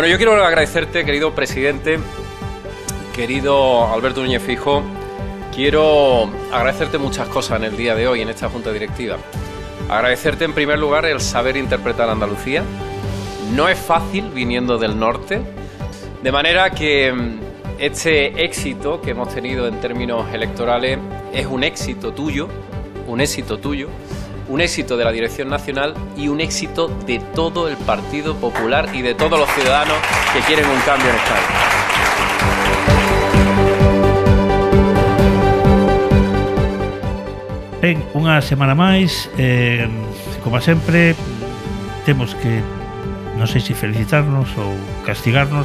Bueno, yo quiero agradecerte, querido presidente, querido Alberto Núñez Fijo, quiero agradecerte muchas cosas en el día de hoy en esta junta directiva. Agradecerte en primer lugar el saber interpretar Andalucía. No es fácil viniendo del norte, de manera que mm, este éxito que hemos tenido en términos electorales es un éxito tuyo, un éxito tuyo, un éxito de la Dirección Nacional y un éxito de todo el Partido Popular y de todos los ciudadanos que quieren un cambio en España. Ben, unha semana máis eh, Como sempre Temos que Non sei se felicitarnos ou castigarnos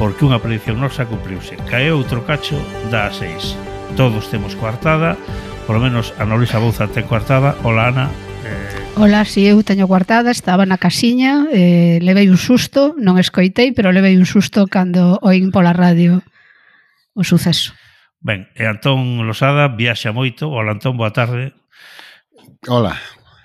Porque unha predicción nosa cumpliuse Caeu outro cacho da a seis Todos temos coartada por lo menos Ana Luisa Bouza ten coartada, hola Ana, eh... Ola, si eu teño coartada estaba na casiña, eh, levei un susto, non escoitei, pero levei un susto cando oín pola radio o suceso. Ben, e Antón Losada viaxa moito. Hola Antón, boa tarde. Ola,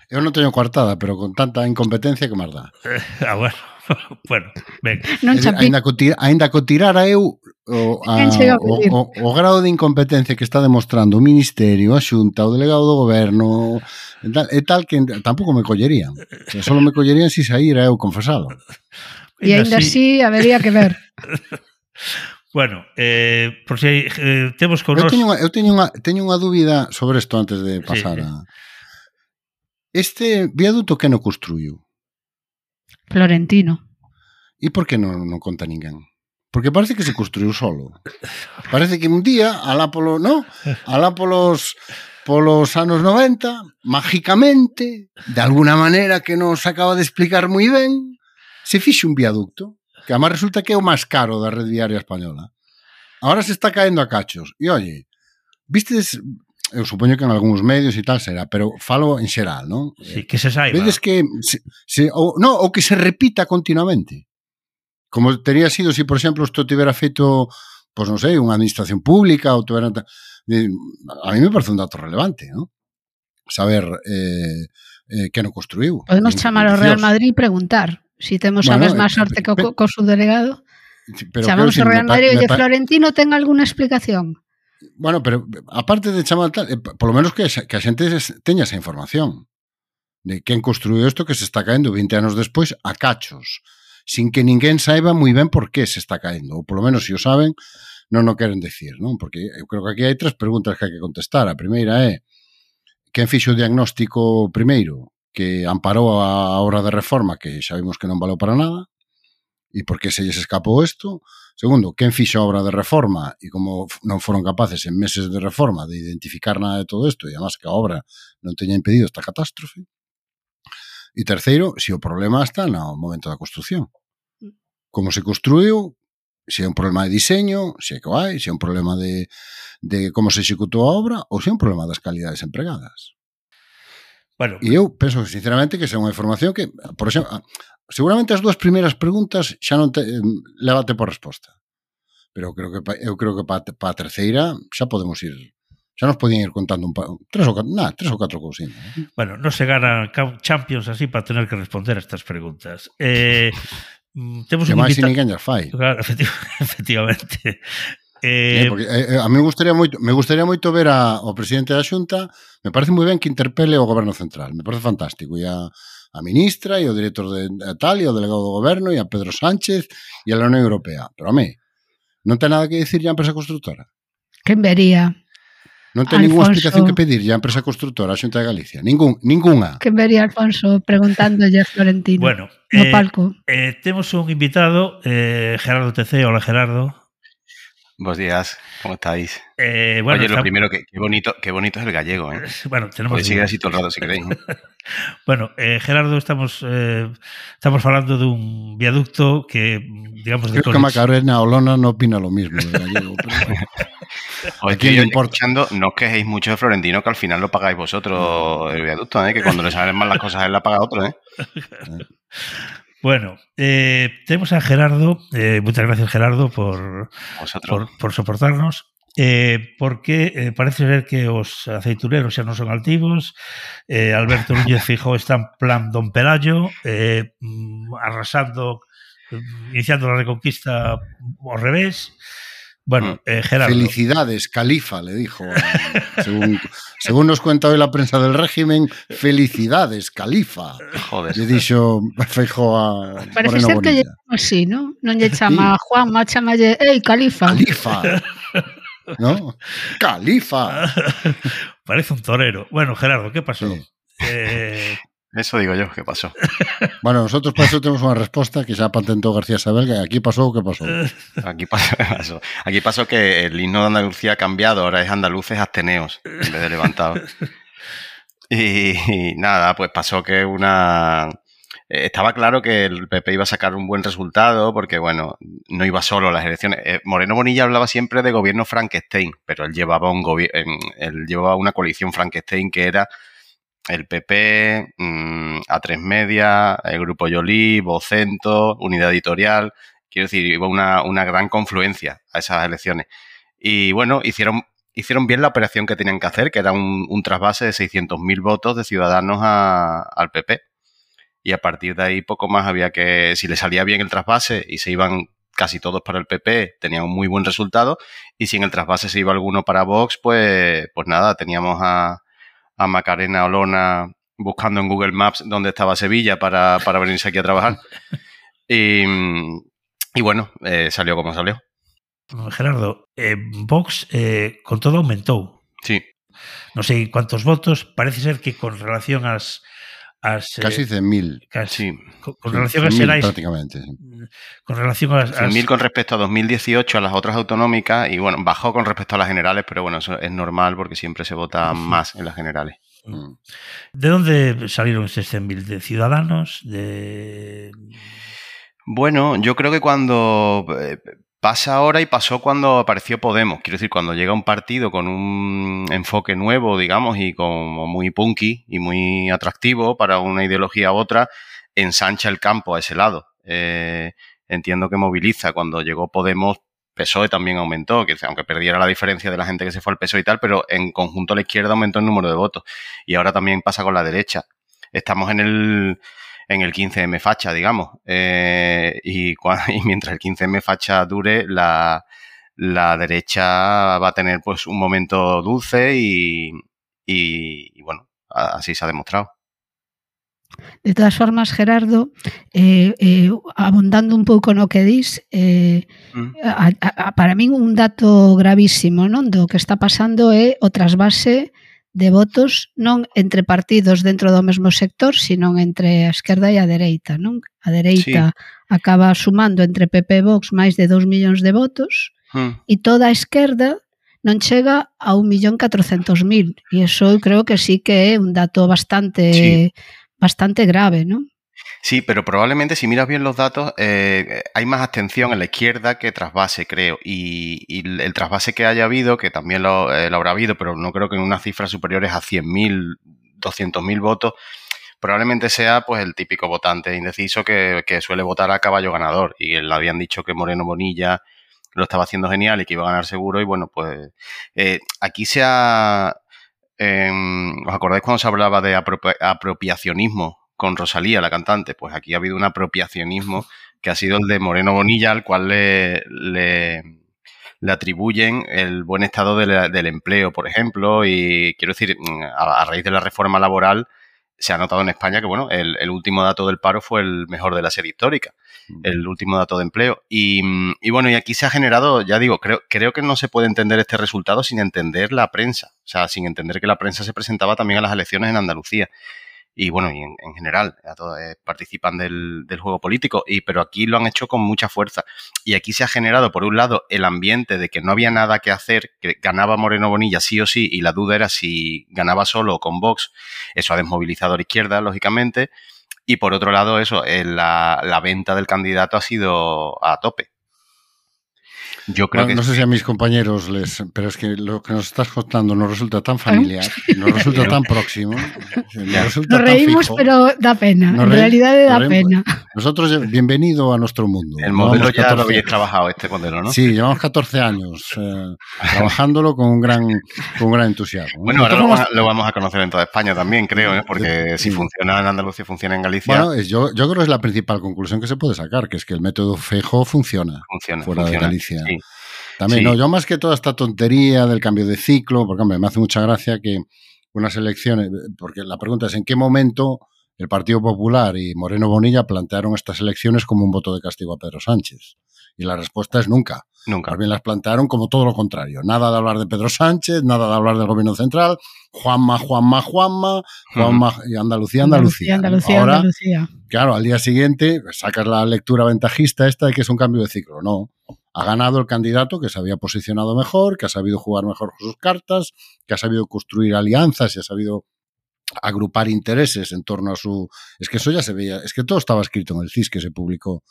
eu non teño coartada, pero con tanta incompetencia que máis dá. Eh, ah, bueno. bueno, ben. Non decir, ainda, co tira, ainda co tirara eu o, a, o, o, o grado de incompetencia que está demostrando o Ministerio, a Xunta, o delegado do Goberno e tal, e tal que tampouco me collerían que solo me collerían se si saíra eu confesado e ainda así habería que ver Bueno, eh, por si hai, eh, temos con eu teño, unha, eu teño unha, teño unha dúbida sobre isto antes de pasar sí. a... Este viaduto que non construiu? Florentino. E por que non, non conta ninguén? Porque parece que se construiu solo. Parece que un día, alá polo, no? Alá polos polos anos 90, mágicamente, de alguna maneira que nos acaba de explicar moi ben, se fixe un viaducto, que además resulta que é o máis caro da red viaria española. Ahora se está caendo a cachos. E oye, vistes, eu supoño que en algúns medios e tal será, pero falo en xeral, non? Sí, que se saiba. Vedes que se, se, o, no, o que se repita continuamente. Como tería sido se, si, por exemplo, isto tivera feito, pois non sei, unha administración pública ou tivera... A mí me parece un dato relevante, non? Saber eh, eh, que non construiu. Podemos chamar ao Real Madrid e preguntar si temos bueno, a mesma eh, sorte que o co subdelegado. Pero Chamamos ao Real Madrid e Florentino ten algunha explicación. Bueno, pero aparte de chamar tal, eh, polo menos que, que a xente teña esa información de quen construiu isto que se está caendo 20 anos despois a cachos sin que ninguén saiba moi ben por que se está caendo, ou polo menos se o saben, non o queren decir, non? Porque eu creo que aquí hai tres preguntas que hai que contestar. A primeira é quen fixo o diagnóstico primeiro, que amparou a obra de reforma, que xa vimos que non valeu para nada, e por que se lles escapou isto? Segundo, quen fixo a obra de reforma e como non foron capaces en meses de reforma de identificar nada de todo isto e además que a obra non teña impedido esta catástrofe. E terceiro, se o problema está no momento da construción. Como se construiu, se é un problema de diseño, se é que hai, se é un problema de, de como se executou a obra ou se é un problema das calidades empregadas. Bueno, e eu penso sinceramente que esa é unha información que, por exemplo, seguramente as dúas primeiras preguntas xa non te, eh, levate por resposta. Pero creo que eu creo que para pa a terceira xa podemos ir xa nos podían ir contando un pa, tres ou, na, tres ou catro cousinas. Eh? Bueno, non se gana Champions así para tener que responder a estas preguntas. Eh, mm, temos que máis ninguén fai. Claro, efectivamente. Eh, eh, porque, eh, a mí me gustaría moito, me gustaría moito ver a, ao presidente da Xunta, me parece moi ben que interpele o goberno central, me parece fantástico, e a, a ministra, e o director de tal, e o delegado do goberno, e a Pedro Sánchez, e a la Unión Europea. Pero a mí, non ten nada que dicir ya a empresa constructora. Quen vería? Non ten ninguna explicación que pedir a empresa constructora a Xunta de Galicia. Ningún, ninguna. Que vería Alfonso preguntándolle a Florentino. Bueno, no eh, palco. Eh, temos un invitado, eh, Gerardo TC. Hola, Gerardo. Buenos días, ¿cómo estáis? Eh, bueno, Oye, está... lo primero, qué bonito, qué bonito es el gallego, ¿eh? Bueno, tenemos... Podéis seguir así todo el rato, si queréis. bueno, eh, Gerardo, estamos eh, estamos falando un viaducto que, digamos... Creo de que Macarena Olona no opina lo mismo del gallego. pero... Os estoy escuchando, no os quejéis mucho de Florentino, que al final lo pagáis vosotros el viaducto, ¿eh? Que cuando le salen mal las cosas, él la paga otro, ¿eh? Bueno, eh, tenemos a Gerardo. Eh, muchas gracias, Gerardo, por, por, por, soportarnos. Eh, porque parece ser que os aceituneros xa non son altivos Alberto Núñez Fijo está en plan Don Pelayo mm, arrasando iniciando la reconquista ao revés. Bueno, ah, eh, Gerardo. Felicidades, califa, le dijo. Según, según, nos cuenta hoy la prensa del régimen, felicidades, califa. Joder. Le dicho feijo a Parece ser que lle así, ¿no? Non lle chama sí. Juan, má chamalle, ei, califa. Califa. ¿No? Califa. Parece un torero. Bueno, Gerardo, ¿qué pasó? Sí. Eh, Eso digo yo, ¿qué pasó? Bueno, nosotros para eso tenemos una respuesta que ya patentó García Sabel, que aquí pasó, ¿qué pasó? Aquí pasó, aquí pasó que el himno de Andalucía ha cambiado, ahora es andaluces ateneos, en vez de levantados. Y, nada, pues pasó que una... Eh, estaba claro que el PP iba a sacar un buen resultado porque, bueno, no iba solo a las elecciones. Eh, Moreno Bonilla hablaba siempre de gobierno Frankenstein, pero él llevaba, un él llevaba una coalición Frankenstein que era el PP, mm, A3 Media, el Grupo Yoli, Vocento, Unidad Editorial. Quiero decir, iba una, una gran confluencia a esas elecciones. Y bueno, hicieron, hicieron bien la operación que tenían que hacer, que era un, un trasvase de 600.000 votos de ciudadanos al PP. Y a partir de ahí poco más había que, si le salía bien el trasvase y se iban casi todos para el PP, tenían un muy buen resultado. Y si en el trasvase se iba alguno para Vox, pues, pues nada, teníamos a, a Macarena Olona buscando en Google Maps dónde estaba Sevilla para, para venirse aquí a trabajar. Y, y bueno, eh, salió como salió. Gerardo, eh, Vox eh, con todo aumentou. Sí. Non sei cuántos votos, parece ser que con relación casi 100.000. Casi. Sí. Con, con relación a Xerais. Prácticamente. Sí. Con relación a. 100.000 con respecto a 2018 a las otras autonómicas y bueno, bajó con respecto a las generales, pero bueno, eso es normal porque siempre se vota más en las generales. Mm. ¿De dónde salieron esos 100.000? ¿De ciudadanos? ¿De.? Bueno, yo creo que cuando eh, Pasa ahora y pasó cuando apareció Podemos. Quiero decir, cuando llega un partido con un enfoque nuevo, digamos, y como muy punky y muy atractivo para una ideología u otra, ensancha el campo a ese lado. Eh, entiendo que moviliza. Cuando llegó Podemos, PSOE también aumentó, que aunque perdiera la diferencia de la gente que se fue al PSOE y tal, pero en conjunto la izquierda aumentó el número de votos. Y ahora también pasa con la derecha. Estamos en el en el 15M facha, digamos. Eh, y, mientras el 15M facha dure, la, derecha va a tener pues un momento dulce y, bueno, así se ha demostrado. De todas formas, Gerardo, eh, eh, abundando un pouco no que dis, eh, mm. a, a, para min un dato gravísimo non do que está pasando é o trasvase de votos non entre partidos dentro do mesmo sector, sino entre a esquerda e a dereita, non? A dereita sí. acaba sumando entre PP e Vox máis de 2 millóns de votos hmm. e toda a esquerda non chega a 1.400.000 e iso eu creo que sí que é un dato bastante sí. bastante grave, non? Sí, pero probablemente si miras bien los datos, eh, hay más abstención en la izquierda que trasvase, creo. Y, y el trasvase que haya habido, que también lo, eh, lo, habrá habido, pero no creo que en unas cifras superiores a 100.000, 200.000 votos, probablemente sea pues el típico votante indeciso que, que, suele votar a caballo ganador. Y le habían dicho que Moreno Bonilla lo estaba haciendo genial y que iba a ganar seguro. Y bueno, pues eh, aquí se ha... Em, ¿Os acordáis cuando se hablaba de apropiacionismo con Rosalía, la cantante, pues aquí ha habido un apropiacionismo que ha sido el de Moreno Bonilla, al cual le, le, atribuyen el buen estado del empleo, por ejemplo, y quiero decir, a, raíz de la reforma laboral se ha notado en España que, bueno, el, último dato del paro fue el mejor de la serie histórica, mm. el último dato de empleo. Y, y, bueno, y aquí se ha generado, ya digo, creo, creo que no se puede entender este resultado sin entender la prensa, o sea, sin entender que la prensa se presentaba también a las elecciones en Andalucía y bueno, y en, general, a todos, eh, participan del, del, juego político, y, pero aquí lo han hecho con mucha fuerza. Y aquí se ha generado, por un lado, el ambiente de que no había nada que hacer, que ganaba Moreno Bonilla sí o sí, y la duda era si ganaba solo o con Vox. Eso ha desmovilizado a la izquierda, lógicamente. Y por otro lado, eso, eh, la, la venta del candidato ha sido a tope. Yo creo que no sé si a mis compañeros les, pero es que lo que nos estás contando nos resulta tan familiar, nos resulta tan próximo, nos, resulta nos reímos, tan pero da pena. Nos en reímos, realidad da reímos. pena. Nosotros, bienvenido a nuestro mundo. el modelo Llevamos ya lo 14 habéis trabajado, este modelo, ¿no? Sí, llevamos 14 años eh, trabajándolo con un gran, con un gran entusiasmo. Bueno, ahora lo, Nosotros vamos a- lo vamos a conocer en toda España también, creo, ¿eh? porque si Sí. funciona en Andalucía, funciona en Galicia, Bueno, es- yo, yo creo que es la principal conclusión que se puede sacar, que es que el método Fejo funciona funciona. fuera de funciona. Galicia. Sí. También, Sí. no, yo más que toda esta tontería del cambio de ciclo, porque hombre, me hace mucha gracia que unas elecciones, porque la pregunta es en qué momento el Partido Popular y Moreno Bonilla plantearon estas elecciones como un voto de castigo a Pedro Sánchez. Y la respuesta es nunca. Nunca. Más bien las plantearon como todo lo contrario. Nada de hablar de Pedro Sánchez, nada de hablar del gobierno central. Juanma, Juanma, Juanma, Juanma y Andalucía, Andalucía. Andalucía, Ahora, Andalucía. claro, al día siguiente sacas la lectura ventajista esta de que es un cambio de ciclo. No. Ha ganado el candidato que se había posicionado mejor, que ha sabido jugar mejor sus cartas, que ha sabido construir alianzas y ha sabido agrupar intereses en torno a su... Es que eso ya se veía, es que todo estaba escrito en el CIS que se publicó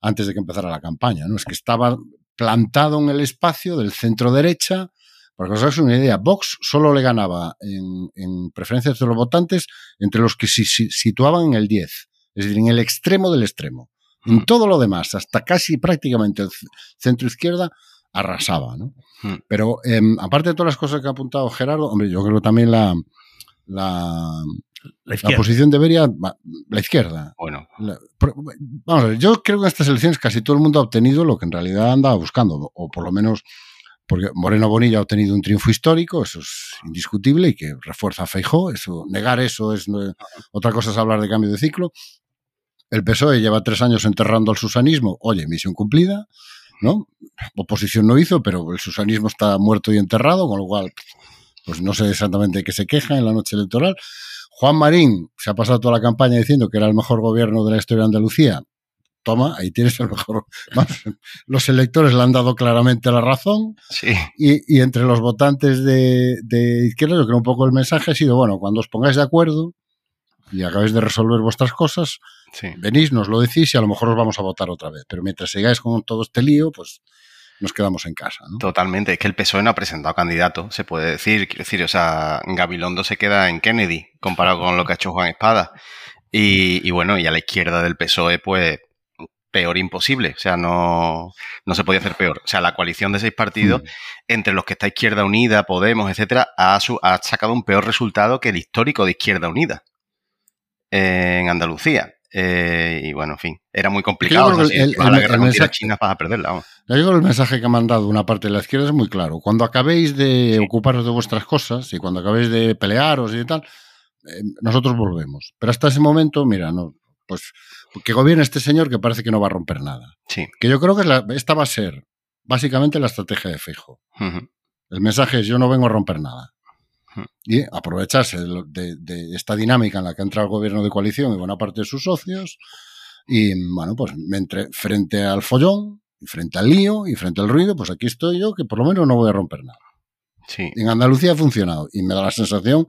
antes de que empezara la campaña, ¿no? Es que estaba plantado en el espacio del centro derecha, para que os hagáis una idea, Vox solo le ganaba en, en preferencias de los votantes entre los que se si- situaban en el 10, es decir, en el extremo del extremo. En Mm. todo lo demás, hasta casi prácticamente el centro izquierda, arrasaba, ¿no? Mm. Pero em, aparte de todas las cosas que ha apuntado Gerardo, hombre, yo creo que también la, la, La posición debería, la izquierda. Bueno, La- vamos a ver, yo creo que en estas elecciones casi todo el mundo ha obtenido lo que en realidad andaba buscando, o por lo menos porque Moreno Bonilla ha obtenido un triunfo histórico, eso es indiscutible y que refuerza a Feijó, eso, negar eso es no- otra cosa es hablar de cambio de ciclo. El PSOE lleva tres años enterrando al susanismo, oye, misión cumplida, ¿no? Oposición no hizo, pero el susanismo está muerto y enterrado, con lo cual, pues no sé exactamente de qué se queja en la noche electoral. Juan Marín se ha pasado toda la campaña diciendo que era el mejor gobierno de la historia de Andalucía. Toma, ahí tienes el mejor. Los electores le han dado claramente la razón sí. y, y entre los votantes de, de izquierda, yo creo un poco el mensaje ha sido, bueno, cuando os pongáis de acuerdo y acabéis de resolver vuestras cosas, Sí. venís, nos lo decís y a lo mejor os vamos a votar otra vez. Pero mientras sigáis con todo este lío, pues nos quedamos en casa. ¿no? Totalmente. Es que el PSOE no ha presentado candidato, se puede decir. Quiero decir, o sea, Gabilondo se queda en Kennedy comparado con lo que ha hecho Juan Espada. Y, y bueno, y a la izquierda del PSOE, pues peor imposible. O sea, no, no se podía hacer peor. O sea, la coalición de seis partidos, entre los que está Izquierda Unida, Podemos, etcétera, ha, su- ha sacado un peor resultado que el histórico de Izquierda Unida en Andalucía. Eh, y bueno, en fin, era muy complicado. creo que el- a la guerra el mensaje- chinas vas a perderla. vamos. Ya digo, el mensaje que ha mandado una parte de la izquierda es muy claro. Cuando acabéis de ocuparos de vuestras cosas y cuando acabéis de pelearos y tal, eh, nosotros volvemos. Pero hasta ese momento, mira, no, pues que gobierne este señor que parece que no va a romper nada. Sí. Que yo creo que la- esta va a ser básicamente la estrategia de Fijo. El mensaje es yo no vengo a romper nada. Y aprovecharse de, lo- de- de esta dinámica en la que entra el gobierno de coalición y buena parte de sus socios. Y bueno, pues entre- frente al follón, y frente al lío, y frente al ruido, pues aquí estoy yo que por lo menos no voy a romper nada. Sí. En Andalucía ha funcionado y me da la sensación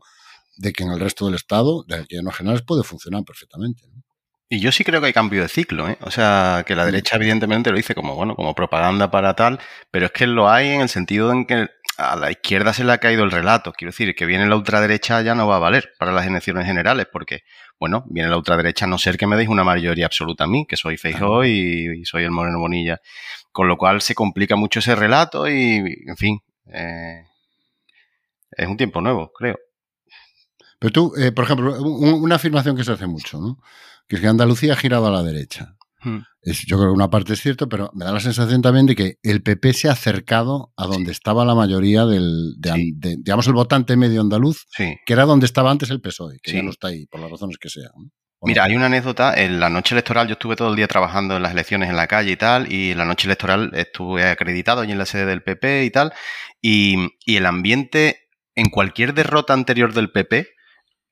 de que en el resto del Estado, de gobiernos generales, puede funcionar perfectamente. ¿no? Y yo sí creo que hay cambio de ciclo, ¿eh? O sea, que la derecha evidentemente lo dice como, bueno, como propaganda para tal, pero es que lo hay en el sentido en que a la izquierda se le ha caído el relato. Quiero decir, que viene la ultraderecha ya no va a valer para las elecciones generales, porque, bueno, viene la ultraderecha a no ser que me deis una mayoría absoluta a mí, que soy Feijóo y, y soy el Moreno Bonilla. Con lo cual se complica mucho ese relato y, en fin, eh, es un tiempo nuevo, creo. Pero tú, eh, por ejemplo, un- una afirmación que se hace mucho, ¿no? que es que Andalucía ha girado a la derecha. Hmm. Es, yo creo que una parte es cierto, pero me da la sensación también de que el PP se ha acercado a donde estaba la mayoría del, de, Sí. de- digamos, el votante medio andaluz, Sí. que era donde estaba antes el PSOE, que ya no está ahí, por las razones que sean. ¿no? ¿O Mira, hay una anécdota. En la noche electoral yo estuve todo el día trabajando en las elecciones en la calle y tal, y en la noche electoral estuve acreditado allí en la sede del PP y tal, y, y el ambiente, en cualquier derrota anterior del PP,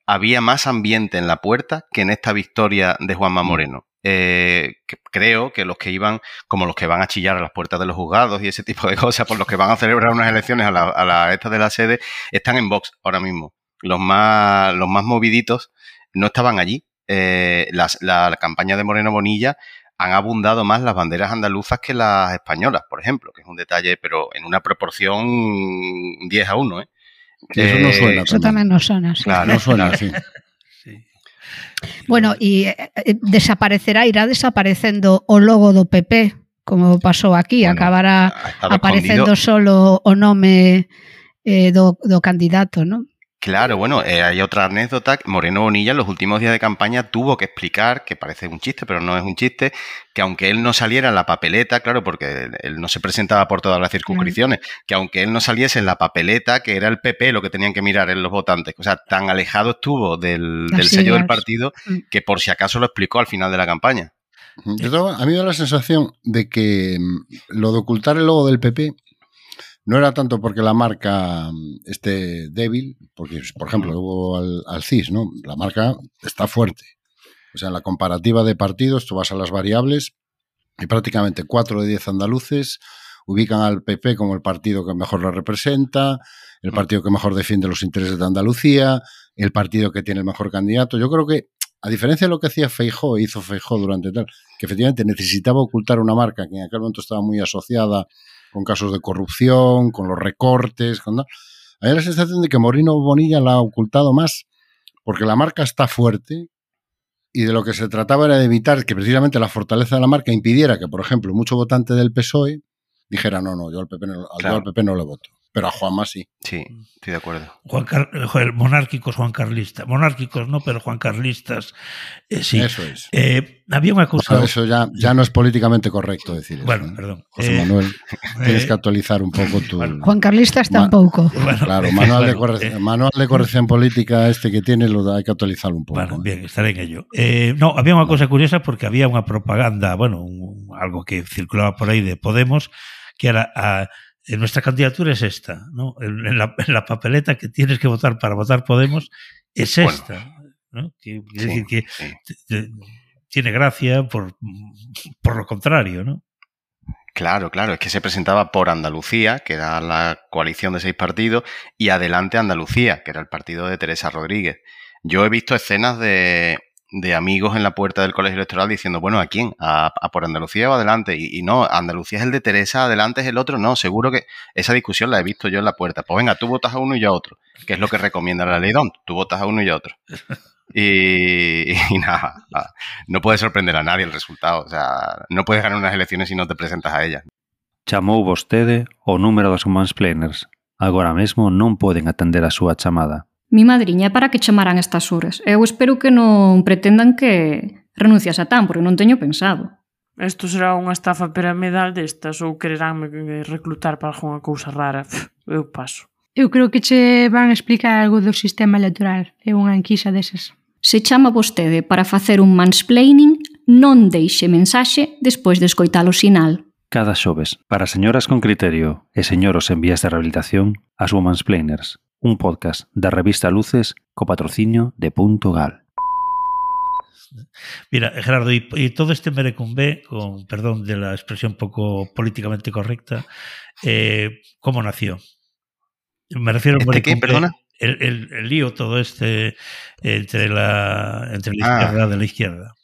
había más ambiente en la puerta que en esta victoria de Juanma Moreno. Eh, que- creo que los que iban, como los que van a chillar a las puertas de los juzgados y ese tipo de cosas, por los que van a celebrar unas elecciones a la, a la esta de la sede, están en Vox ahora mismo. Los más, los más moviditos no estaban allí. Eh, las- la, la campaña de Moreno Bonilla han abundado más las banderas andaluzas que las españolas, por ejemplo, que es un detalle, pero en una proporción 10 a 1, ¿eh? Sí, eso no suena. Eh, eso también no suena. Sí. Claro, no suena, claro. sí. Bueno, e eh, eh, desaparecerá, irá desaparecendo o logo do PP, como pasou aquí, bueno, acabará aparecendo solo o nome eh, do, do candidato, non? Claro, bueno, eh, hay otra anécdota. Moreno Bonilla en los últimos días de campaña tuvo que explicar, que parece un chiste, pero no es un chiste, que aunque él no saliera en la papeleta, claro, porque él no se presentaba por todas las circunscripciones, que aunque él no saliese en la papeleta, que era el PP lo que tenían que mirar en los votantes. O sea, tan alejado estuvo del, del sello del partido mm. que por si acaso lo explicó al final de la campaña. Yo, a mí me da la sensación de que mm, lo de ocultar el logo del PP no era tanto porque la marca mm, esté débil, porque, por ejemplo, hubo al, al, CIS, ¿no? La marca está fuerte. O sea, en la comparativa de partidos, tú vas a las variables y prácticamente 4 de 10 andaluces ubican al PP como el partido que mejor lo representa, el partido que mejor defiende los intereses de Andalucía, el partido que tiene el mejor candidato. Yo creo que, a diferencia de lo que hacía Feijó, hizo Feijó durante tal, que efectivamente necesitaba ocultar una marca que en aquel momento estaba muy asociada con casos de corrupción, con los recortes. Con... Hay la sensación de que Morino Bonilla la ha ocultado más porque la marca está fuerte y de lo que se trataba era de evitar que precisamente la fortaleza de la marca impidiera que, por ejemplo, mucho votante del PSOE dijera, no, no, yo al PP no, claro. yo al PP no le voto pero a Juanma sí. Sí, estoy de acuerdo. Juan Car joder, monárquicos Juan Carlistas. Monárquicos no, pero Juan Carlistas eh, sí. Eso es. Eh, había una cosa... Bueno, eso ya, ya no es políticamente correcto decir bueno, eso. ¿eh? perdón. José Manuel, tienes que actualizar un poco tu... Bueno, Juan Carlistas tampoco. Bueno, claro, manual, de corrección, manual de corrección política este que tiene lo hay que actualizarlo un poco. Bueno, bien, estaré en ello. no, había una cosa curiosa porque había una propaganda, bueno, un, algo que circulaba por ahí de Podemos, que era... A, nuestra candidatura es esta, ¿no? En la, en la, papeleta que tienes que votar para votar Podemos es esta, bueno, ¿no? Que, quiere sí, decir que sí. tiene gracia por, por lo contrario, ¿no? Claro, claro, es que se presentaba por Andalucía, que era la coalición de seis partidos, y adelante Andalucía, que era el partido de Teresa Rodríguez. Yo he visto escenas de, de amigos en la puerta del colegio electoral diciendo, bueno, ¿a quién? ¿A, por Andalucía o adelante? Y, no, Andalucía es el de Teresa, adelante es el otro. No, seguro que esa discusión la he visto yo en la puerta. Pues venga, tú votas a uno y a otro, que es lo que recomienda la ley DON. Tú votas a uno y a otro. Y, nada, no puede sorprender a nadie el resultado. O sea, no puedes ganar unas elecciones si no te presentas a ellas. Chamou vostede o número dos mansplainers. Agora mesmo non poden atender a súa chamada. Mi madriña, para que chamarán estas horas? Eu espero que non pretendan que renuncias a tan, porque non teño pensado. Isto será unha estafa piramidal destas ou quereránme reclutar para algunha cousa rara. Eu paso. Eu creo que che van explicar algo do sistema electoral. É unha enquisa desas. Se chama vostede para facer un mansplaining, non deixe mensaxe despois de escoitar o sinal. Cada xoves, para señoras con criterio e señoros en vías de rehabilitación, as Womansplainers, un podcast da revista Luces co patrocinio de Punto Gal. Mira, Gerardo, y, y todo este merecumbe, con perdón de la expresión poco políticamente correcta, eh, ¿cómo nació? Me refiero ¿Este qué, perdona? El, el, el, lío todo este entre la, entre la ah. izquierda de la izquierda.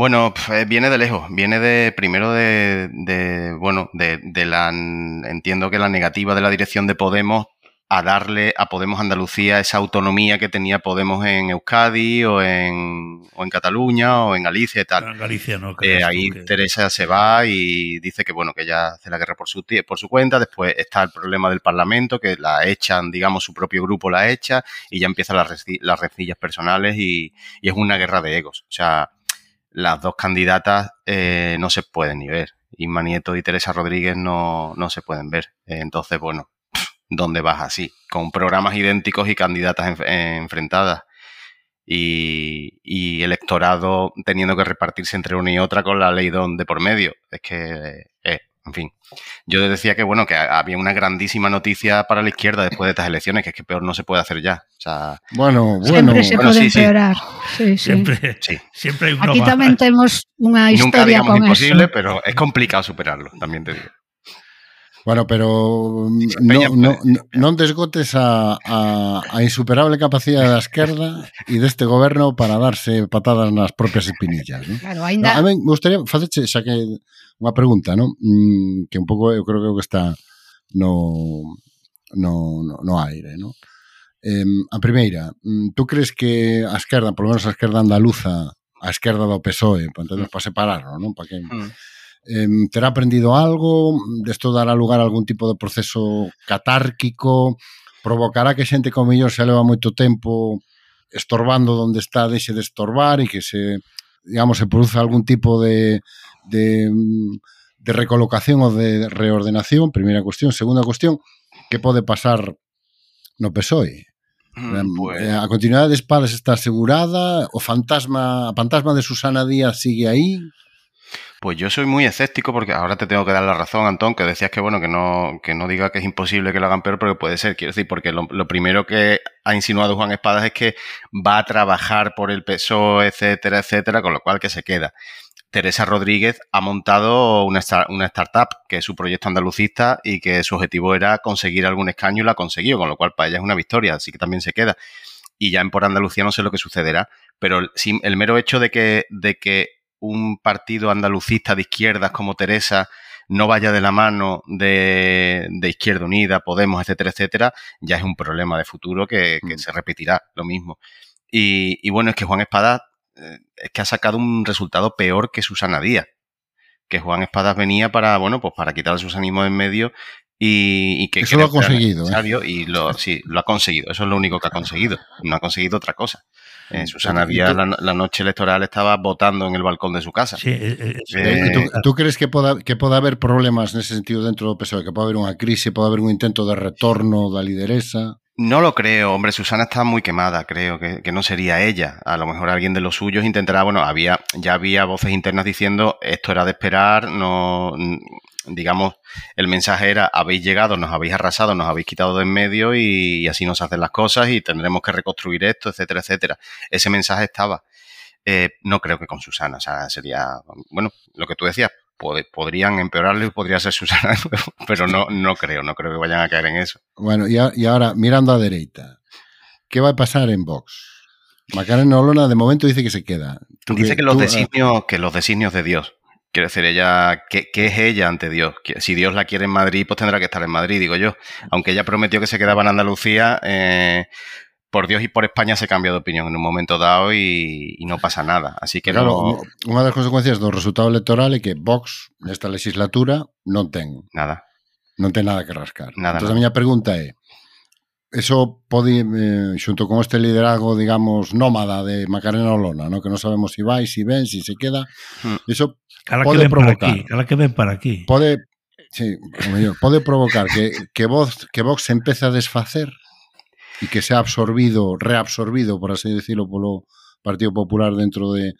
Bueno, pues viene de lejos, viene de primero de, de bueno, de, de, la entiendo que la negativa de la dirección de Podemos a darle a Podemos Andalucía esa autonomía que tenía Podemos en Euskadi o en, o en Cataluña o en Galicia y tal. En Galicia no. Eh, ahí que... Teresa se va y dice que bueno que ella hace la guerra por su por su cuenta. Después está el problema del Parlamento que la echan, digamos su propio grupo la echa y ya empiezan las, las rencillas personales y, y, es una guerra de egos. O sea, las dos candidatas eh, no se pueden ni ver. Inma Nieto y Teresa Rodríguez no, no se pueden ver. Entonces, bueno, ¿dónde vas así? Con programas idénticos y candidatas en, enfrentadas. Y, y, electorado teniendo que repartirse entre una y otra con la ley don de por medio. Es que, eh, en fin. Yo decía que, bueno, que había una grandísima noticia para la izquierda después de estas elecciones, que es que peor no se puede hacer ya. O sea, bueno, bueno. Siempre se bueno, puede sí, empeorar. Sí. Sí, siempre, sí. siempre hay Aquí también tenemos una historia Nunca digamos con imposible, eso. pero es complicado superarlo, también te digo. Bueno, pero mm, no, no, no, desgotes a, a, a insuperable capacidade da esquerda e deste goberno para darse patadas nas propias espinillas. ¿no? Claro, No, ainda... a mí me gustaría faceche xa que unha pregunta, non? Mm, que un pouco eu creo que é o que está no, no, no, no aire, non? Eh, a primeira, mm, tú crees que a esquerda, por lo menos a esquerda andaluza, a esquerda do PSOE, para entender, mm. para separarlo, non? Para que... Mm. Eh, terá aprendido algo, desto dará lugar a algún tipo de proceso catárquico, provocará que xente como mellor se leva moito tempo estorbando onde está, deixe de estorbar e que se, digamos, se produza algún tipo de de, mm, de recolocación ou de reordenación, primeira cuestión. Segunda cuestión, que pode pasar no PSOE? Mm, Pues, Eh, a continuidade de Espadas está asegurada, o fantasma, a fantasma de Susana Díaz sigue aí. Pues yo soy muy escéptico porque ahora te tengo que dar la razón, Antón, que decías que bueno, que no, que no diga que es imposible que lo hagan peor, pero que puede ser. Quiero decir, porque lo, lo primero que ha insinuado Juan Espadas es que va a trabajar por el PSOE, etcétera, etcétera, con lo cual que se queda. Teresa Rodríguez ha montado una, star- una startup que es su proyecto andalucista y que su objetivo era conseguir algún escaño y lo ha conseguido, con lo cual para ella es una victoria, así que también se queda. Y ya en por Andalucía no sé lo que sucederá, pero el, el mero hecho de que, de que un partido andalucista de izquierdas como Teresa no vaya de la mano de, de Izquierda Unida, Podemos, etcétera, etcétera, ya es un problema de futuro que, que Mm. se repetirá lo mismo. Y, y bueno, es que Juan Espada es que ha sacado un resultado peor que Susana Díaz. Que Juan Espadas venía para, bueno, pues para quitar sus ánimos en medio y, y que Eso lo ha conseguido, ¿eh? necesario Y lo, sí, lo ha conseguido. Eso es lo único que ha conseguido. No ha conseguido otra cosa. Eh, Susana Mm. Y Díaz la, la noche electoral estaba votando en el balcón de su casa. Sí, eh, eh, Eh, Eh, tú, tú crees que poda, que poda haber problemas nese sentido dentro do PSOE? Que pode haber unha crise, pode haber un intento de retorno da lideresa? No lo creo, hombre, Susana está muy quemada, creo que, que no sería ella. A lo mejor alguien de los suyos intentará, bueno, había, ya había voces internas diciendo esto era de esperar, no mm, digamos, el mensaje era habéis llegado, nos habéis arrasado, nos habéis quitado de en medio y, y así nos hacen las cosas y tendremos que reconstruir esto, etcétera, etcétera. Ese mensaje estaba. Eh, no creo que con Susana, o sea, sería, bueno, lo que tú decías, pod- podrían empeorarle y podría ser Susana, de nuevo, pero no, no creo, no creo que vayan a caer en eso. Bueno, a, e agora, mirando á dereita, que vai pasar en Vox? Macarena Olona de momento dice que se queda. Tú Dice que los tú, ah, designios, que los designios de Dios. Quiero decir, ella, ¿qué, qué es ella ante Dios? Si Dios la quiere en Madrid, pues tendrá que estar en Madrid, digo yo. Aunque ella prometió que se quedaba en Andalucía, eh, por Dios y por España se cambia de opinión en un momento dado y, y no pasa nada. Así que claro, no... una das consecuencias do resultado electoral é que Vox nesta legislatura non ten nada. Non ten nada que rascar. Nada, Entón, a miña pregunta é eso pode, eh, xunto con este liderazgo, digamos, nómada de Macarena Olona, ¿no? que non sabemos si vai, si ven, si se queda, hmm. eso cala pode que ven provocar. Para aquí, cala que ven para aquí. Pode, sí, pode provocar que, que, Vox, que Vox empece a desfacer e que sea absorbido, reabsorbido, por así decirlo, polo Partido Popular dentro de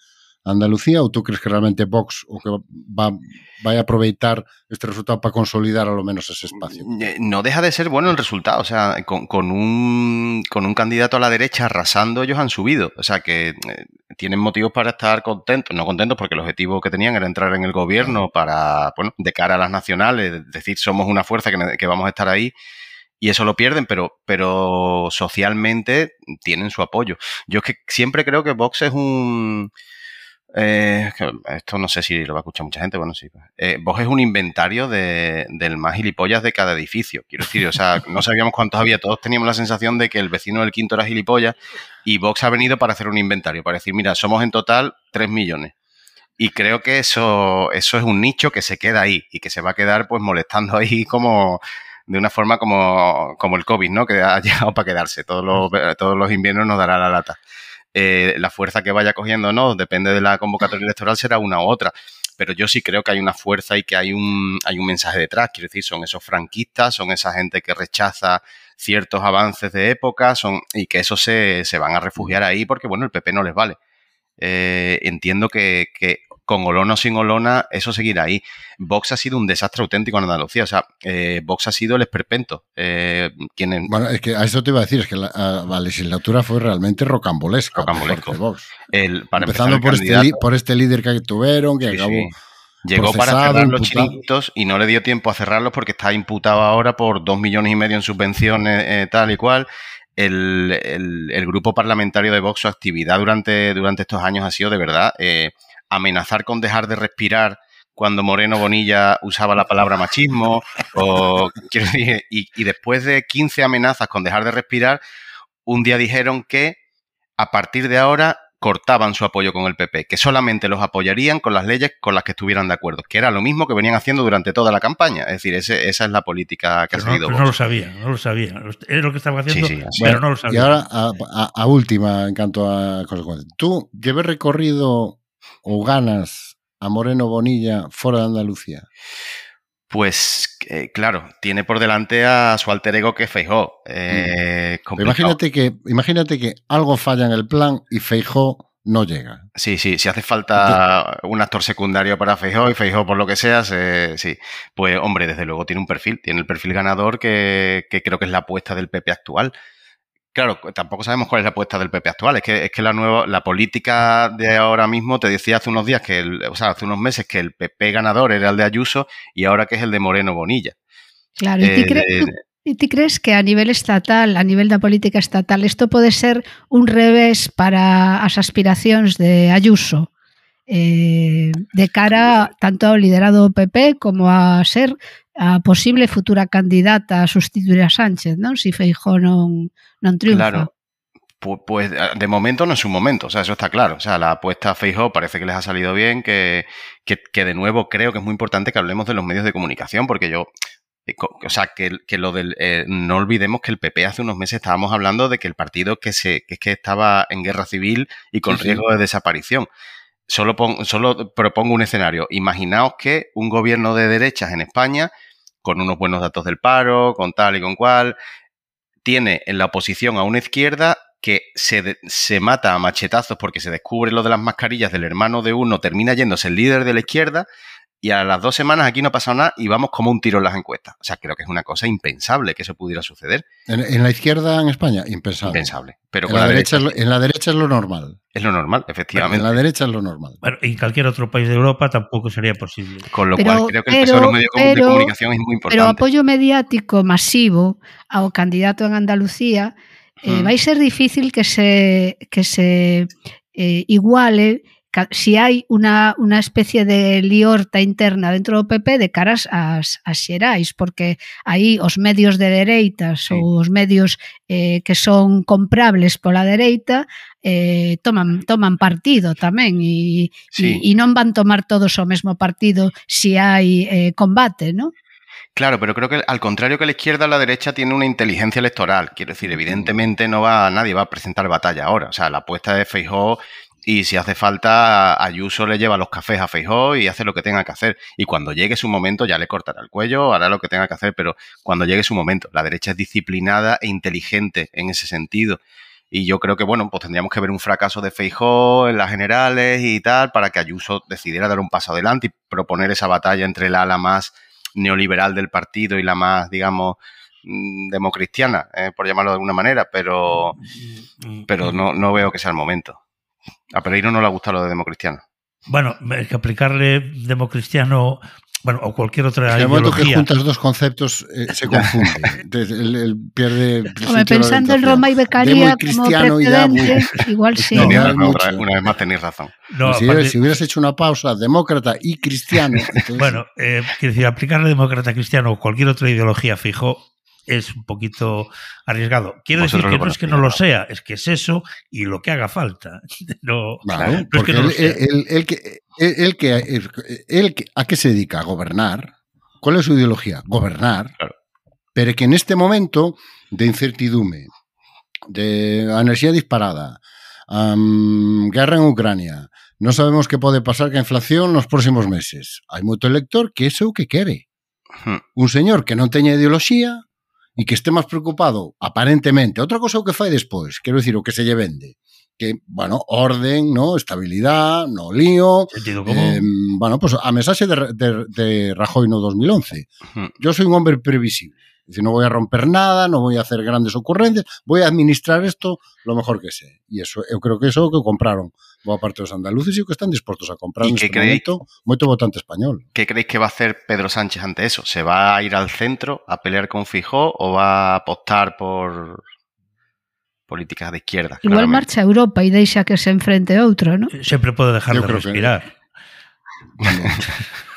Andalucía ou tú crees que realmente Vox o que va, vai aproveitar este resultado para consolidar a lo menos ese espacio? Eh, No deja de ser bueno el resultado. O sea, con, con un, con un candidato a la derecha arrasando, ellos han subido. O sea, que eh, tienen motivos para estar contentos. No contentos porque el objetivo que tenían era entrar en el gobierno para, bueno, de cara a las nacionales, decir, somos una fuerza que vamos a estar ahí. Y eso lo pierden, pero, pero socialmente tienen su apoyo. Yo es que siempre creo que Vox es un... eh, esto no sé si lo va a escuchar mucha gente, bueno, sí. Eh, Vox es un inventario de, del más gilipollas de cada edificio. Quiero decir, o sea, no sabíamos cuántos había. Todos teníamos la sensación de que el vecino del quinto era gilipollas y Vox ha venido para hacer un inventario, para decir, mira, somos en total 3 millones. Y creo que eso, eso es un nicho que se queda ahí y que se va a quedar pues molestando ahí como de una forma como, como el COVID, ¿no? Que ha llegado para quedarse. Todos los, todos los inviernos nos dará la lata. Eh, la fuerza que vaya cogiendo, no, depende de la convocatoria electoral, será una u otra. Pero yo sí creo que hay una fuerza y que hay un, hay un mensaje detrás. Quiero decir, son esos franquistas, son esa gente que rechaza ciertos avances de época, son, y que esos se, se van a refugiar ahí porque, bueno, el PP no les vale. Eh, entiendo que, que con Olona o sin Olona, eso seguirá ahí. Vox ha sido un desastre auténtico en Andalucía. O sea, eh, Vox ha sido el esperpento. Eh, quien, Bueno, es que a eso te iba a decir, es que la, legislatura fue realmente rocambolesca. Rocambolesco. Vox. el, para Empezando empezar, por el este, candidato- por este líder que tuvieron, que Sí, acabó sí. Llegó para cerrar los imputado. chiringuitos y no le dio tiempo a cerrarlos porque está imputado ahora por dos millones y medio en subvenciones, eh, tal y cual. El, el- el grupo parlamentario de Vox, su actividad durante, durante estos años ha sido de verdad eh, amenazar con dejar de respirar cuando Moreno Bonilla usaba la palabra machismo, o, quiero decir, y, y después de 15 amenazas con dejar de respirar, un día dijeron que a partir de ahora cortaban su apoyo con el PP, que solamente los apoyarían con las leyes con las que estuvieran de acuerdo, que era lo mismo que venían haciendo durante toda la campaña. Es decir, ese- esa es la política que ha Pero no, seguido pero no lo sabía, no lo sabía. Es lo que estaba haciendo, Sí, sí, pero no lo Y sabía. ahora, a, a- a última, en cuanto a consecuencias. ¿Tú lleves recorrido o ganas a Moreno Bonilla fuera de Andalucía? Pues eh, claro, tiene por delante a su alter ego que es Feijó. Eh, Pero complicado. imagínate que, imagínate que algo falla en el plan y Feijó no llega. Sí, sí, si hace falta un actor secundario para Feijó y Feijó por lo que sea, se- sí. Pues hombre, desde luego tiene un perfil, tiene el perfil ganador que, que creo que es la apuesta del PP actual. Claro, tampoco sabemos cuál es la apuesta del PP actual. Es que, es que la nueva, la política de ahora mismo te decía hace unos días que el, o sea, hace unos meses que el PP ganador era el de Ayuso y ahora que es el de Moreno Bonilla. Claro, Eh, de- tú, crees que a nivel estatal, a nivel da política estatal, isto pode ser un revés para as aspiracións de Ayuso eh, de cara tanto ao liderado do PP como a ser a posible futura candidata a sustituir a Sánchez, non? Si Feijó non, triunfa. Claro. Pu- Pues de momento no es un momento, o sea, eso está claro. O sea, la apuesta a Feijóo parece que les ha salido bien, que, que, que de nuevo creo que es muy importante que hablemos de los medios de comunicación, porque yo, eh, o sea, que, que lo del, eh, no olvidemos que el PP hace unos meses estábamos hablando de que el partido que se, que es que estaba en guerra civil y con Sí, sí. riesgo de desaparición. Solo, pon- solo propongo un escenario. Imaginaos que un gobierno de derechas en España, con unos buenos datos del paro, con tal y con cual, tiene en la oposición a una izquierda que se, se mata a machetazos porque se descubre lo de las mascarillas del hermano de uno, termina yéndose el líder de la izquierda y a las dos semanas aquí no ha pasado nada y vamos como un tiro en las encuestas. O sea, creo que es una cosa impensable que eso pudiera suceder. En, en la izquierda en España, impensable. Impensable. Pero En con la, la, derecha, derecha, es lo- en la derecha es lo normal. es lo normal, En efectivamente. la derecha es lo normal. Bueno, en cualquier otro país de Europa tampoco sería posible. Con lo Pero- cual creo que el peso de pero- los medios de pero- comunicación es muy Pero importante. apoio mediático masivo ao candidato en Andalucía eh, Mm. vai ser difícil que se que se eh, iguale si hai unha, unha especie de liorta interna dentro do PP de caras ás, ás xerais, porque aí os medios de dereitas sí. ou os medios eh, que son comprables pola dereita eh, toman, toman partido tamén e, sí. e, e non van tomar todos o mesmo partido se si hai eh, combate, non? Claro, pero creo que al contrario que la izquierda, la derecha tiene una inteligencia electoral. Quiero decir, evidentemente no va nadie va a presentar batalla ahora. O sea, la apuesta de Feijóo y si hace falta, Ayuso le lleva los cafés a Feijó y hace lo que tenga que hacer. Y cuando llegue su momento ya le cortará el cuello, hará lo que tenga que hacer, pero cuando llegue su momento, la derecha es disciplinada e inteligente en ese sentido. Y yo creo que, bueno, pues tendríamos que ver un fracaso de Feijó en las generales y tal, para que Ayuso decidiera dar un paso adelante y proponer esa batalla entre el ala más neoliberal del partido y la más, digamos, mm, democristiana, eh, por llamarlo de alguna manera, pero, pero no, no veo que sea el momento. A Pereiro no le gusta lo de democristiano. Bueno, hay que aplicarle democristiano, bueno, o cualquier otra En el momento que ideología. juntas dos conceptos eh, se confunde. Entonces, él, él pierde. Pensando en. Roma y y como cristiano y ya, precedente, igual sí. No, no, otra una vez más tenéis razón. No, si, aparte- si hubieras hecho una pausa, demócrata y cristiano. entonces- Bueno, eh, quiero decir, aplicarle demócrata cristiano o cualquier otra ideología fijo es un poquito arriesgado. Quiero decir que no es que no lo ¿no? sea, es que es eso y lo que haga falta. No, Claro, no es porque que no lo él, sea. él- él que, él- él que, él que- ¿a qué se dedica? A gobernar. ¿Cuál es su ideología? Gobernar. Claro. Pero que en este momento de incertidumbre, de enerxía disparada, guerra en Ucrania, non sabemos que pode pasar ca inflación nos próximos meses. Hai moito elector que ese é o que quere. Hmm. Un señor que non teña ideoloxía e que este máis preocupado, aparentemente. Outra cosa o que fai despois, quero dicir, o que se lle vende que, bueno, orden, no estabilidad, no lío. Eh, bueno, pues a mensaxe de, de, de Rajoy no 2011. Hmm. Yo soy un hombre previsible. Dice, no voy a romper nada, no voy a hacer grandes ocurrencias, voy a administrar esto lo mejor que sé. E eso, eu creo que eso que compraron boa parte dos andaluces e o que están dispostos a comprar neste momento moito votante español. Que creéis que va a hacer Pedro Sánchez ante eso? ¿Se va a ir al centro a pelear con Fijó o va a apostar por políticas de izquierda? Igual claramente? marcha a Europa e deixa que se enfrente outro, ¿no? Sempre pode dejar de respirar. Que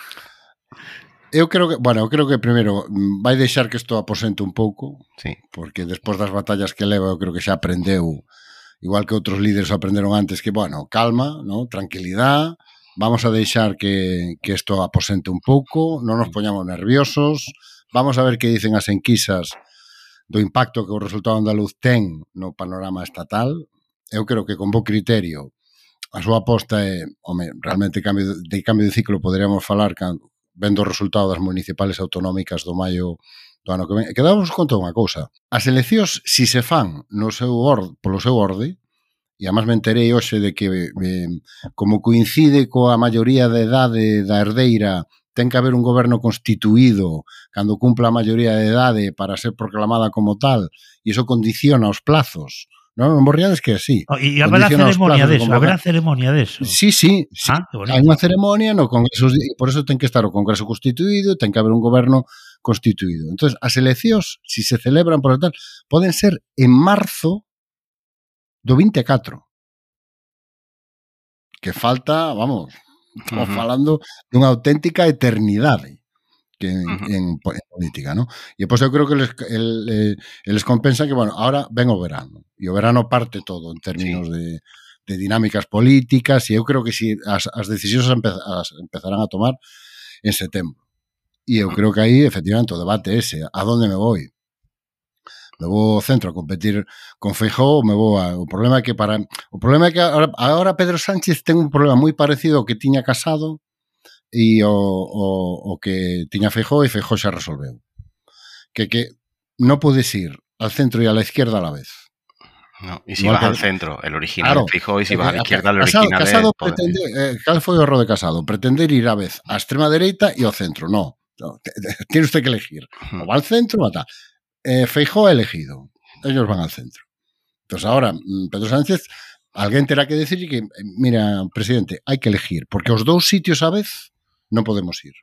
eu creo que, bueno, eu creo que primeiro mm, vai deixar que isto aposente un pouco, sí. porque despois das batallas que leva, eu creo que xa aprendeu, igual que outros líderes aprenderon antes, que, bueno, calma, no tranquilidade, vamos a deixar que, que isto aposente un pouco, non nos poñamos nerviosos, vamos a ver que dicen as enquisas do impacto que o resultado andaluz ten no panorama estatal. Eu creo que con bo criterio a súa aposta é, home, realmente cambio, de cambio de ciclo poderíamos falar can, vendo o resultado das municipales autonómicas do maio do ano que ven. E quedamos conta unha cousa. As eleccións, si se fan no seu orde, polo seu orde, e además me enterei hoxe de que eh, como coincide coa maioría de edade da herdeira ten que haber un goberno constituído cando cumpla a maioría de edade para ser proclamada como tal, e iso condiciona os plazos No, en Borriades que así. E haberá ceremonia deso, de haberá ceremonia deso. Sí, sí, sí. Ah, hai unha ceremonia no Congreso, por eso ten que estar o Congreso constituído, ten que haber un goberno constituído. Entonces, as eleccións, si se celebran por tal, poden ser en marzo do 24. Que falta, vamos, estamos uh -huh. falando dunha auténtica eternidade que en, uh -huh. en, en, política, ¿no? E pois pues, eu creo que les, el, eh, les compensa que, bueno, ahora ven o verano, e o verano parte todo en términos sí. de, de dinámicas políticas, e eu creo que si as, as decisións empe, as empezarán a tomar en setembro. E eu uh -huh. creo que aí, efectivamente, o debate ese, a donde me voy? me vou ao centro a competir con Feijó, me vou a... o problema é que para o problema é que ahora, ahora Pedro Sánchez ten un problema moi parecido ao que tiña Casado e o, o, o que tiña Feijó e Feijó xa resolveu. Que que non podes ir al centro e a la izquierda a la vez. No, y si Igual vas al centro, el original Claro. fijo, y si vas a la Eh, izquierda, el Casado, original Casado es pretende, eh, cal foi o erro de Casado? Pretender ir a vez á extrema dereita e ao centro. No, no tiene usted que elegir. O va al centro o va tal. Eh, Feijó ha elegido. Ellos van al centro. Entonces ahora, mm, Pedro Sánchez, alguén terá que decir que, eh, mira, presidente, hai que elegir, porque os dous sitios a vez non podemos ir.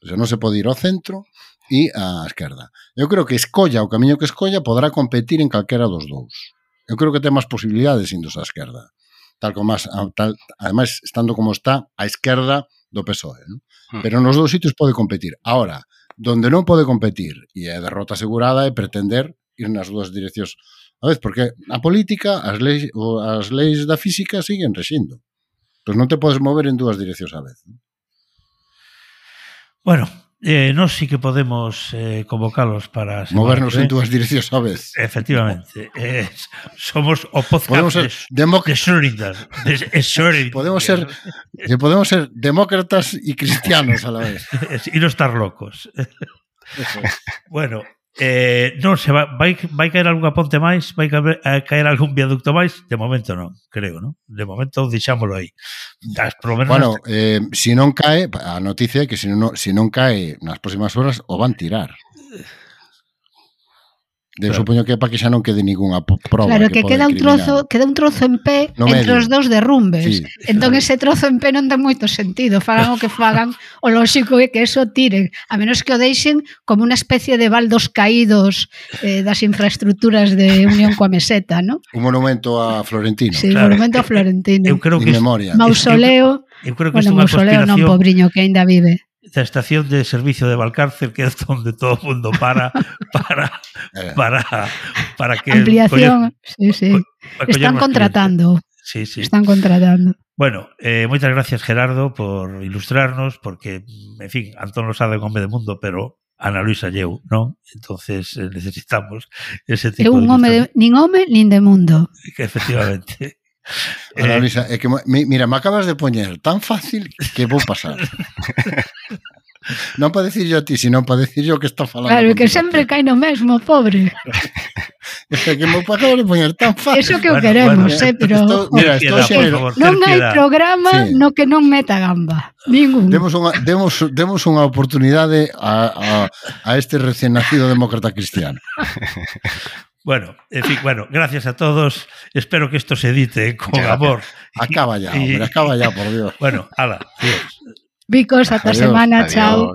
O sea, non se pode ir ao centro e á esquerda. Eu creo que escolla o camiño que escolla poderá competir en calquera dos dous. Eu creo que ten máis posibilidades indo á esquerda. Tal como as, tal, además, estando como está, a esquerda do PSOE. ¿no? Hmm. Pero nos dous sitios pode competir. Ahora, donde non pode competir e é derrota asegurada é pretender ir nas dúas direccións a vez, porque a política, as leis, as leis da física siguen rexindo. Pois non te podes mover en dúas direccións a vez. ¿no? Bueno, eh, nós sí que podemos eh, convocalos para... Movernos en dúas direccións a vez. Efectivamente. Eh, somos o podcast podemos ser de, de Schrödinger. De, Schrödinger. Podemos ser, podemos ser demócratas y cristianos a la vez. y no estar locos. Eso. Bueno, Eh, non se va, vai, vai caer algunha ponte máis, vai caer, a eh, caer algún viaducto máis, de momento non, creo, non? De momento deixámoslo aí. Das, polo menos bueno, hasta... eh, se si non cae, a noticia é que se si non, si non cae nas próximas horas o van tirar. De, claro. Supoño que é para que xa non quede ningunha prova. Claro, que, que queda un trozo, queda un trozo en pé no entre medio. os dous derrumbes. Sí. Entón ese trozo en pé non ten moito sentido. Fagan o que fagan, o lóxico é que eso tiren, a menos que o deixen como unha especie de baldos caídos eh, das infraestructuras de Unión coa Meseta, ¿no? Un monumento a Florentino. Sí, claro. un monumento a Florentino. Eu creo que memoria. mausoleo. Eu creo que bueno, é unha mausoleo non, pobriño, que aínda vive da estación de servicio de Valcárcel, que é onde todo o mundo para para para para que ampliación, coller, sí, sí. Co, están contratando. Sí, sí. Están contratando. Bueno, eh, moitas gracias Gerardo por ilustrarnos, porque, en fin, Antón lo sabe come de mundo, pero Ana Luisa lleu, non? Entonces eh, necesitamos ese tipo un de... Home de nin home, nin de mundo. Que efectivamente. Ana eh, Luisa, é que, mira, me acabas de poñer tan fácil que vou pasar. Non para dicirlo a ti, sino para o que está falando. Claro, que sempre cae no mesmo, pobre. Eso que me pagou de poñer tan fácil. Eso que bueno, queremos, bueno. eh, pero... Esto, mira, estou xero. Non hai programa sí. no que non meta gamba. Ningún. Demos unha, demos, demos unha oportunidade a, a, a este recién nacido demócrata cristiano. Bueno, en fin, bueno, gracias a todos. Espero que esto se edite con amor. Acaba ya, hombre, acaba ya, por Dios. Bueno, ala, adiós. Bicos, ata a semana, adiós. chao.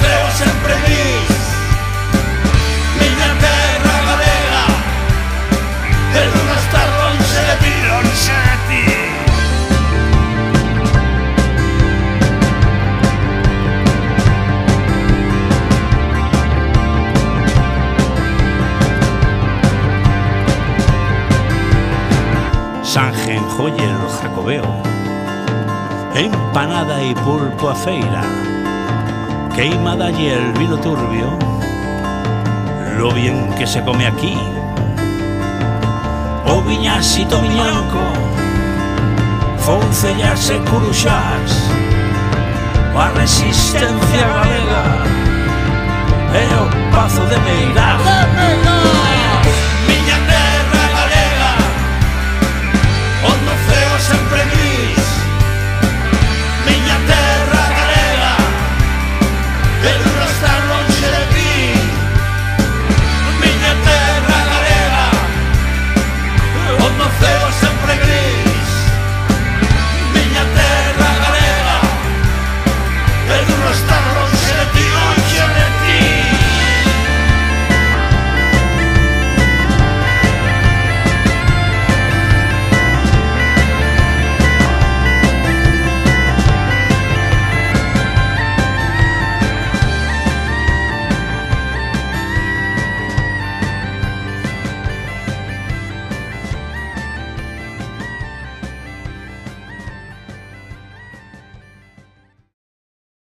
ceo sempre vis miña terra galega El no estar longe de ti, longe de ti. Sanjen joyer jacobeo. Empanada y pulpo a feira queimada y el vino turbio, lo bien que se come aquí. O viñasito miñanco, foncellas e curuxás, a resistencia galega e o pazo de meirar. De Meirás!